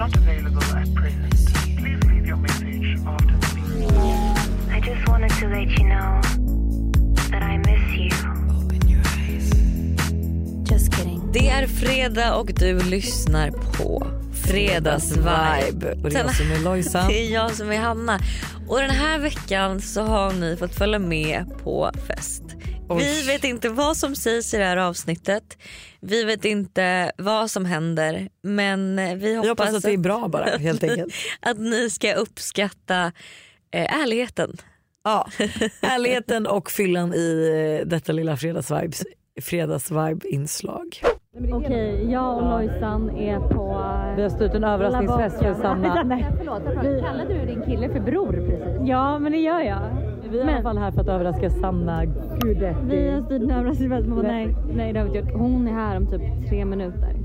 not available at present. Please leave your message after the beep. I just wanted to let you know that I miss you. Just kidding. Det är fredag och du lyssnar på Fredagsvibe. Och det är jag som är Lojsan. Det är jag som är Hanna. Och den här veckan så har ni fått följa med på fest. Vi vet inte vad som sägs i det här avsnittet. Vi vet inte vad som händer. Men vi hoppas, Jag hoppas att det är bra bara helt enkelt. att ni ska uppskatta eh, ärligheten. Ja, ärligheten och fyllan i eh, detta lilla fredagsvibes fredagsvibe-inslag. Okej, jag och Lojsan är på... Vi har styrt en överraskningsfest för Sanna. Nej, förlåt. Kallade du din kille för bror precis? Ja, men det gör jag. Vi är i alla fall här för att överraska Sanna Gudetti. Vi har styrt en överraskningsfest. men Nej, nej, det har vi inte gjort. Hon är här om typ tre minuter.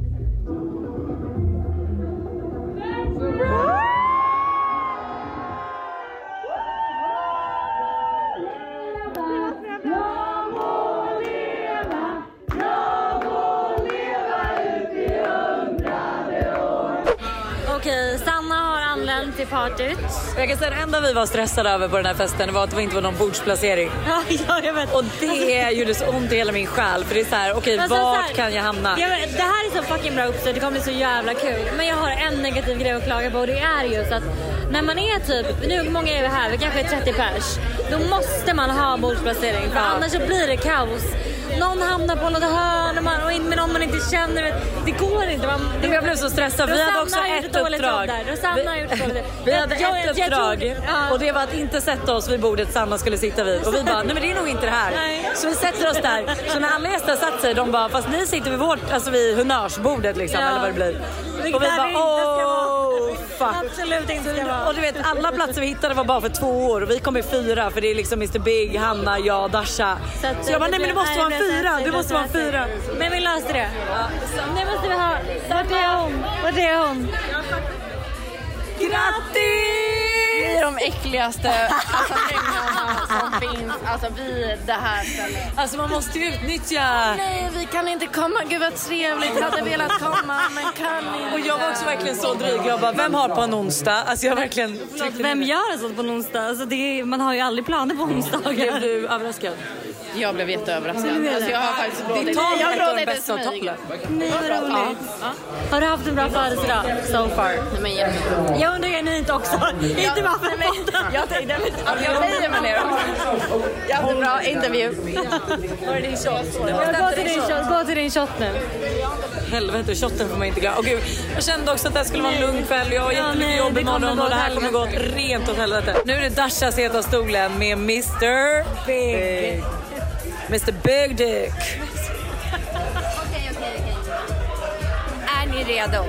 Partyt. Jag kan säga det enda vi var stressade över på den här festen var att det inte var någon bordsplacering. Ja, ja, jag vet. Och det gjorde så ont i hela min själ för det är så här, okej Alltså, så vart här- kan jag hamna? Ja, men det här är så fucking bra uppställt, det kommer bli så jävla kul. Men jag har en negativ grej att klaga på och det är just att när man är typ, nu många är vi här, vi kanske är 30 pers. Då måste man ha bordsplacering för Ja. annars så blir det kaos. Någon hamnar på något hörn och man, och in med någon man inte känner. Det går inte. Man, Men Jag blev så stressad. Vi hade också ett uppdrag. Rosanna har gjort dåligt. Vi hade Jag- ett jag- uppdrag och det var att inte sätta oss vid bordet Sanna skulle sitta vid. Och vi bara, nej men det är nog inte det här. Nej. Så vi sätter oss där. Så när alla gäster satt sig, de bara, fast ni sitter vid vårt, alltså vid honnörsbordet liksom, Ja. eller vad det blir. Och vi bara, det åh fuck. Absolut inte ska vara. Och du vet alla platser vi hittade var bara för två år och vi kom i fyra för det är liksom Mr Big, Hanna, jag, Dasha. Så, att jag bara, nej men det måste vara en fyra, det måste vara en fyra. Men vi löste det. Nu måste vi ha, vart är hon? Vart är hon? Grattis! Vi är de äckligaste alltså, som finns alltså, vid det här stället. Alltså man måste ju utnyttja. Nej, vi kan inte komma. Gud vad trevligt. Hade velat komma men kan inte. Och jag var också verkligen så dryg. Jag bara, vem har på en onsdag? Alltså jag verkligen tryckte Vem gör sånt på en onsdag? Alltså det är, man har ju aldrig planer på Blev onsdagar. du överraskad? Jag blev jätteöverraskad. Alltså, jag har faktiskt gråtit. Jag av gråtit bästa smyg. Nej vad roligt. Har du haft en bra födelsedag? So far. Nej, men jättebra. Jag undrar genuint också. Inte bara för men, jag tänkte, jag nöjer mig ner. Jättebra intervju. Var det din shot? Gå till din shot, gå till din shot nu. Helvete, shotten får man inte glömma. Och gud, jag kände också att det här skulle vara en lugn kväll. Jag har Ja, jättemycket nej, jobb imorgon och det här kommer gå åt rent åt helvete. Nu är det Dashas heta stolen med Mr Big. Mr Big Dick. Okej, okej, okej. Är ni redo?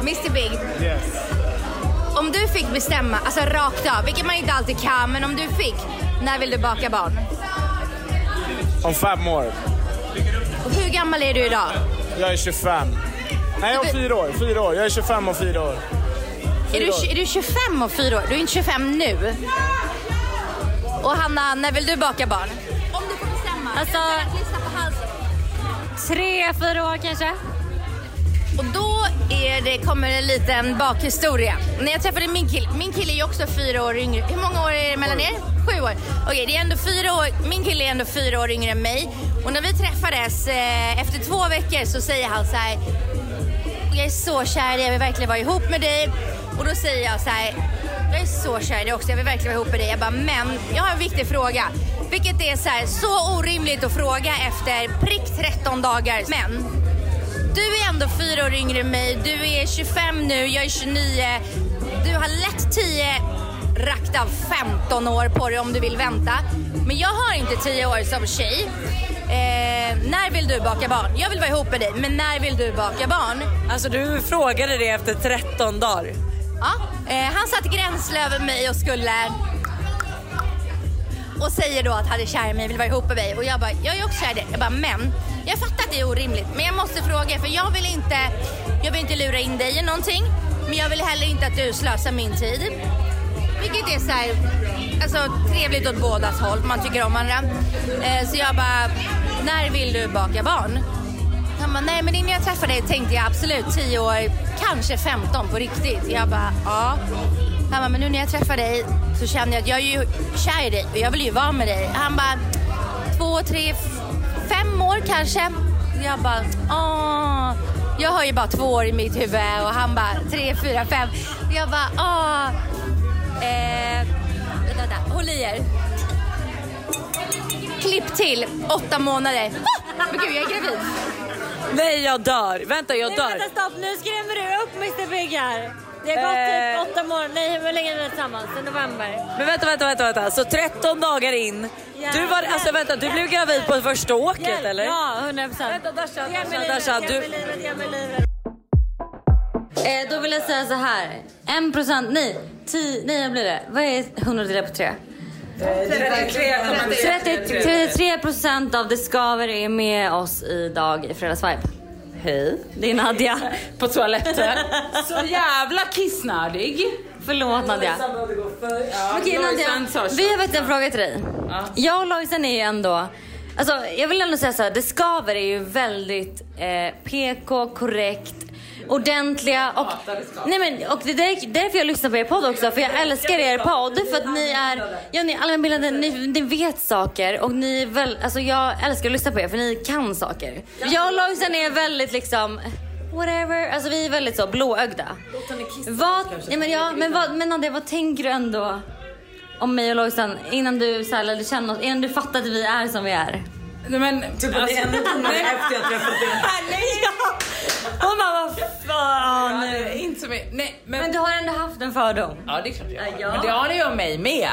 Mr Big. Yes. Om du fick bestämma, alltså rakt av, vilket man inte alltid kan, men om du fick, när vill du baka barn? Om fem år. Och hur gammal är du idag? Jag är 25. Nej, om fyra år. Fyra år. Jag är 25 och fyra år. Är du, är du 25 och 4 år? Du är inte 25 nu. Och Hanna, när vill du baka barn? Alltså-. Tre, fyra år kanske? Och då är det, kommer en liten bakhistoria. När jag träffade min kille, min kille är ju också fyra år yngre. Hur många år är det mellan er? Sju år. Okej, det är ändå fyra år. Min kille är ändå fyra år yngre än mig. Och när vi träffades eh, efter två veckor så säger han så här. Jag är så kär jag vill verkligen vara ihop med dig. Och då säger jag så här. Jag är så kär i dig också, jag vill verkligen vara ihop med dig. Jag bara, men jag har en viktig fråga. Vilket är så här, så orimligt att fråga efter prick 13 dagar. Men du är ändå fyra år yngre än mig. Du är 25 nu, jag är 29. Du har lätt 10 rakt av 15 år på dig om du vill vänta. Men jag har inte 10 år som tjej. Eh, när vill du baka barn? Jag vill vara ihop med dig, men när vill du baka barn? Alltså du frågade det efter 13 dagar. Ja, eh, han satt gränsle över mig och skulle och säger då att han är kär i mig, vill vara ihop med mig och jag bara, jag är också kär i dig. Jag bara, men jag fattar att det är orimligt men jag måste fråga för jag vill inte, jag vill inte lura in dig i någonting men jag vill heller inte att du slösar min tid. Vilket är så här, alltså trevligt åt bådas håll, man tycker om varandra. Eh, så jag bara, när vill du baka barn? Han bara, nej men innan jag träffade dig tänkte jag absolut 10 år, kanske 15 på riktigt. Jag bara, ja. Han bara, men nu när jag träffar dig så känner jag att jag är ju kär i dig och jag vill ju vara med dig. Han bara, två, tre, fem år kanske. Jag bara, åh. Jag har ju bara två år i mitt huvud och han bara tre, fyra, fem. Jag bara, åh. Eh, vänta, vänta, håll i er. Klipp till åtta månader. Men gud, jag är gravid. Nej jag dör, vänta jag Nej, dör. vänta stopp, nu skrämmer du upp Mr Big här. Det har gått Eh. typ åtta månader, nej hur länge är vi tillsammans? Sen november. Men vänta, vänta, vänta, vänta. Så 13 dagar in. Du var, alltså vänta, du blev gravid på första åket Hjälp, eller? Ja, 100 procent. Vänta Dasha, Dasha, Dasha, du... livet. Eh, då vill jag säga så här. En procent, nej, 10, nej vad blir det? Vad är 100 delat på 3? 30, 33 procent av det skaver är med oss idag i Fredagsvibe. Hej. Det är Nadja. På toaletten. Så jävla kissnödig. Förlåt Nadja. Okej Nadja, vi har faktiskt en fråga till dig. Ja. Jag och Lojsan är ju ändå... Alltså jag vill ändå säga så här, det skaver är ju väldigt eh, PK, korrekt, ordentliga och... Nej men och det är där- därför jag lyssnar på er podd också för jag älskar er podd för att ni är, ja ni är allmänbildade, ni, ni vet saker och ni väl, alltså jag älskar att lyssna på er för ni kan saker. Jag och Lojsan är väldigt liksom Whatever, alltså vi är väldigt så blåögda. Vad, nej men ja, men vad, men Nadja, vad tänker du ändå om mig och Lojsan innan du så här, lärde känna oss, innan du fattade att vi är som vi är? Nej men... Typ att det är ännu roligare efter jag träffat dig. ja. Hon bara, vad fan. Nej, inte så mycket. Nej, men... Men du har ändå haft en fördom. Ja det är klart jag har. Ja. Men det har ni om mig med.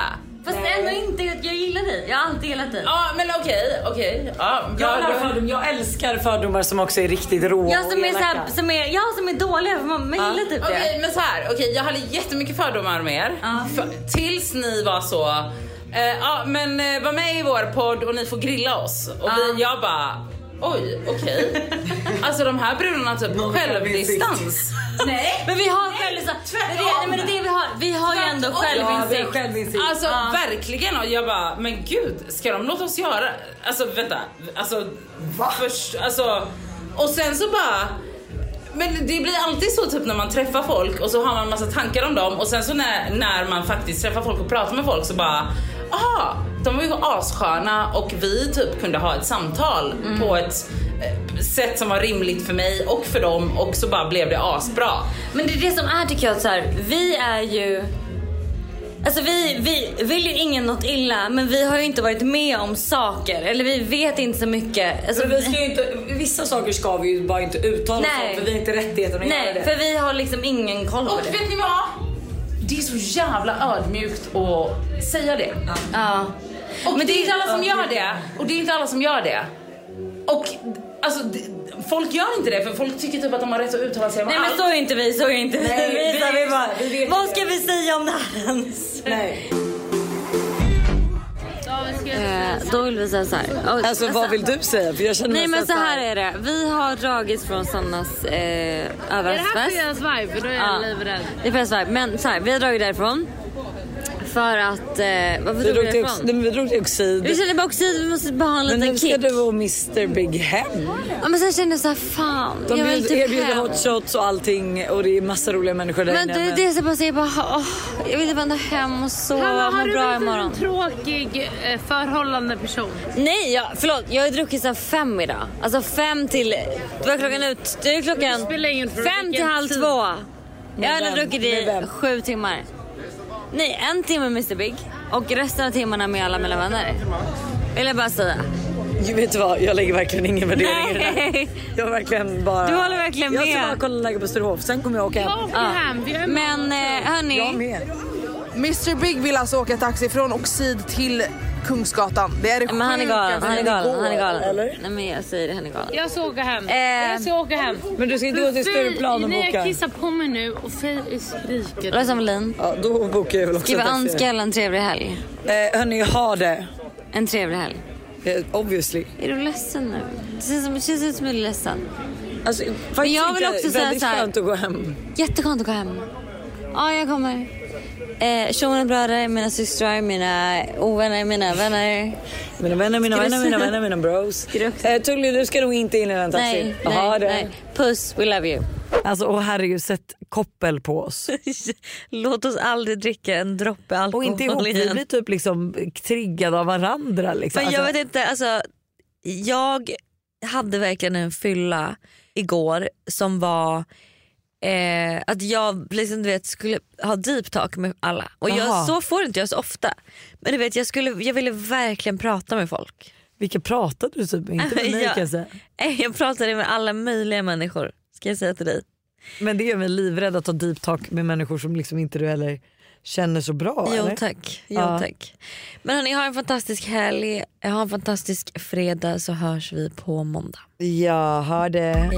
Fast ändå inte, jag gillar dig. Jag har alltid gillat dig. Ja men okej, okej. Ja, Jag, har jag, fördom, jag älskar fördomar som också är riktigt råa Jag som och är, så här, som är, ja, som är dåliga, för man, man gillar typ Okej det. men så här, okej jag hade jättemycket fördomar om er. Ja. För, tills ni var så, eh, ja men eh, var med i vår podd och ni får grilla oss. Och vi, jag bara, oj okej. alltså de här brudarna har typ självdistans. Nej. Men vi har självinsikt. Men det, nej, men det är det vi har. Vi har ju ändå Tvärtom. Ja, vi har självinsikt. självinsikt. Alltså verkligen och jag bara, men gud ska de låta oss göra, alltså vänta, alltså först, alltså och sen så bara men det blir alltid så typ när man träffar folk och så har man massa tankar om dem och sen så när, när man faktiskt träffar folk och pratar med folk så bara aha, de var ju assköna och vi typ kunde ha ett samtal på ett eh, sätt som var rimligt för mig och för dem och så bara blev det asbra. Men det är det som är tycker jag, att så här, vi är ju... Alltså vi, vi vill ju ingen något illa men vi har ju inte varit med om saker eller vi vet inte så mycket. Alltså, Men vi ska ju inte, vissa saker ska vi ju bara inte uttala oss Nej. om för vi har inte rättigheten att göra nej, det. för vi har liksom ingen koll på Och det. vet ni vad? Det är så jävla ödmjukt att säga det. Ja. Och men det är inte alla som gör det. Och det är inte alla som gör det. Och alltså, det, folk gör inte det för folk tycker typ att de har rätt att uttala sig om Nej men allt. så är inte vi, så är inte vi. Nej, vi, vi- vi bara, vi vet vad ska vi säga om det här ens? Nej. Eh, då vill vi säga så här. Och- Alltså vad vill du säga? För jag känner Nej men så här är det. Vi har dragits från Sannas eh, Är det här överraskningsfest. Fredagsvibe? För då är jag Ja. livrädd. Det är fredagsvibe. Men så här, vi har dragit därifrån. För att, eh, varför Vi drog vi därifrån? men vi drog till Oxid. Vi kände bara oxid, vi måste bara ha en Men liten nu ska kick. du och Mr Big hem. Ja, men sen kände jag såhär, fan. De jag vill typ erbjuder hem. hot shots och allting och det är massa roliga människor där Men inne. det, det är så bara, så jag bara, åh, jag vill bara hem och sova och har må du bra imorgon. en tråkig eh, förhållande person? Nej, jag, förlåt. Jag har druckit sen fem idag. Alltså fem till... Vad är klockan ut? Det är klockan Det spelar ingen roll fem till halv två. Jag vem? druckit i sju timmar. Nej, en timme med Mr Big och resten av timmarna med alla mina vänner. Vill jag bara säga. Du vet du vad, jag lägger verkligen ingen värdering i det där. Jag har verkligen bara... Du håller verkligen Jag ska med. bara kolla läget på Sturehof, sen kommer jag åka hem. Jag åker hem. Vi är med. Men eh, hörni. Jag med. Mr Big vill alltså åka taxi från Oxid till Kungsgatan. Det är det Men han är galen, han är galen, han är galen. eller? Nej men jag säger det, han är galen. Jag ska åka hem. Eh. Jag ska åka hem. Men du ska inte gå till Stureplan och När jag boka? kissar på mig nu och Faye skriker. Lojsan Wallin. Ja, då bokar jag väl också önska alla en trevlig helg. Eh, hörni, ha det. En trevlig helg. Eh, obviously. Är du ledsen nu? Det känns som, det känns ut som du är ledsen. Alltså, Men jag vill inte också säga väldigt så här- skönt att gå hem. Jätteskönt att gå hem. Ja, jag kommer. Eh, Sean bröder, mina systrar, mina ovänner, mina vänner. Mina vänner, mina vänner, mina vänner, mina bros. Eh, Tully, du ska nog inte in i den taxin. Nej, nej, det- nej. Puss, we love you. Alltså och herregud sätt koppel på oss. Låt oss aldrig dricka en droppe alkohol Och inte ihop, vi igen. blir typ liksom triggade av varandra. Liksom. Men jag Alltså, vet inte, alltså, jag hade verkligen en fylla igår som var eh, att jag liksom, du vet, skulle ha deep talk med alla. Och jag, så får inte jag så ofta. Men du vet, jag, skulle, jag ville verkligen prata med folk. Vilka pratade du typ med? Inte med mig Ja. kan jag säga. Eh, Jag pratade med alla möjliga människor ska jag säga till dig. Men det gör mig livrädd att ta deep talk med människor som liksom inte du heller känner så bra. Jo eller? tack. Jo, Ja. tack. Men hörni, ha en fantastisk helg, ha en fantastisk fredag så hörs vi på måndag. Jag hör det. The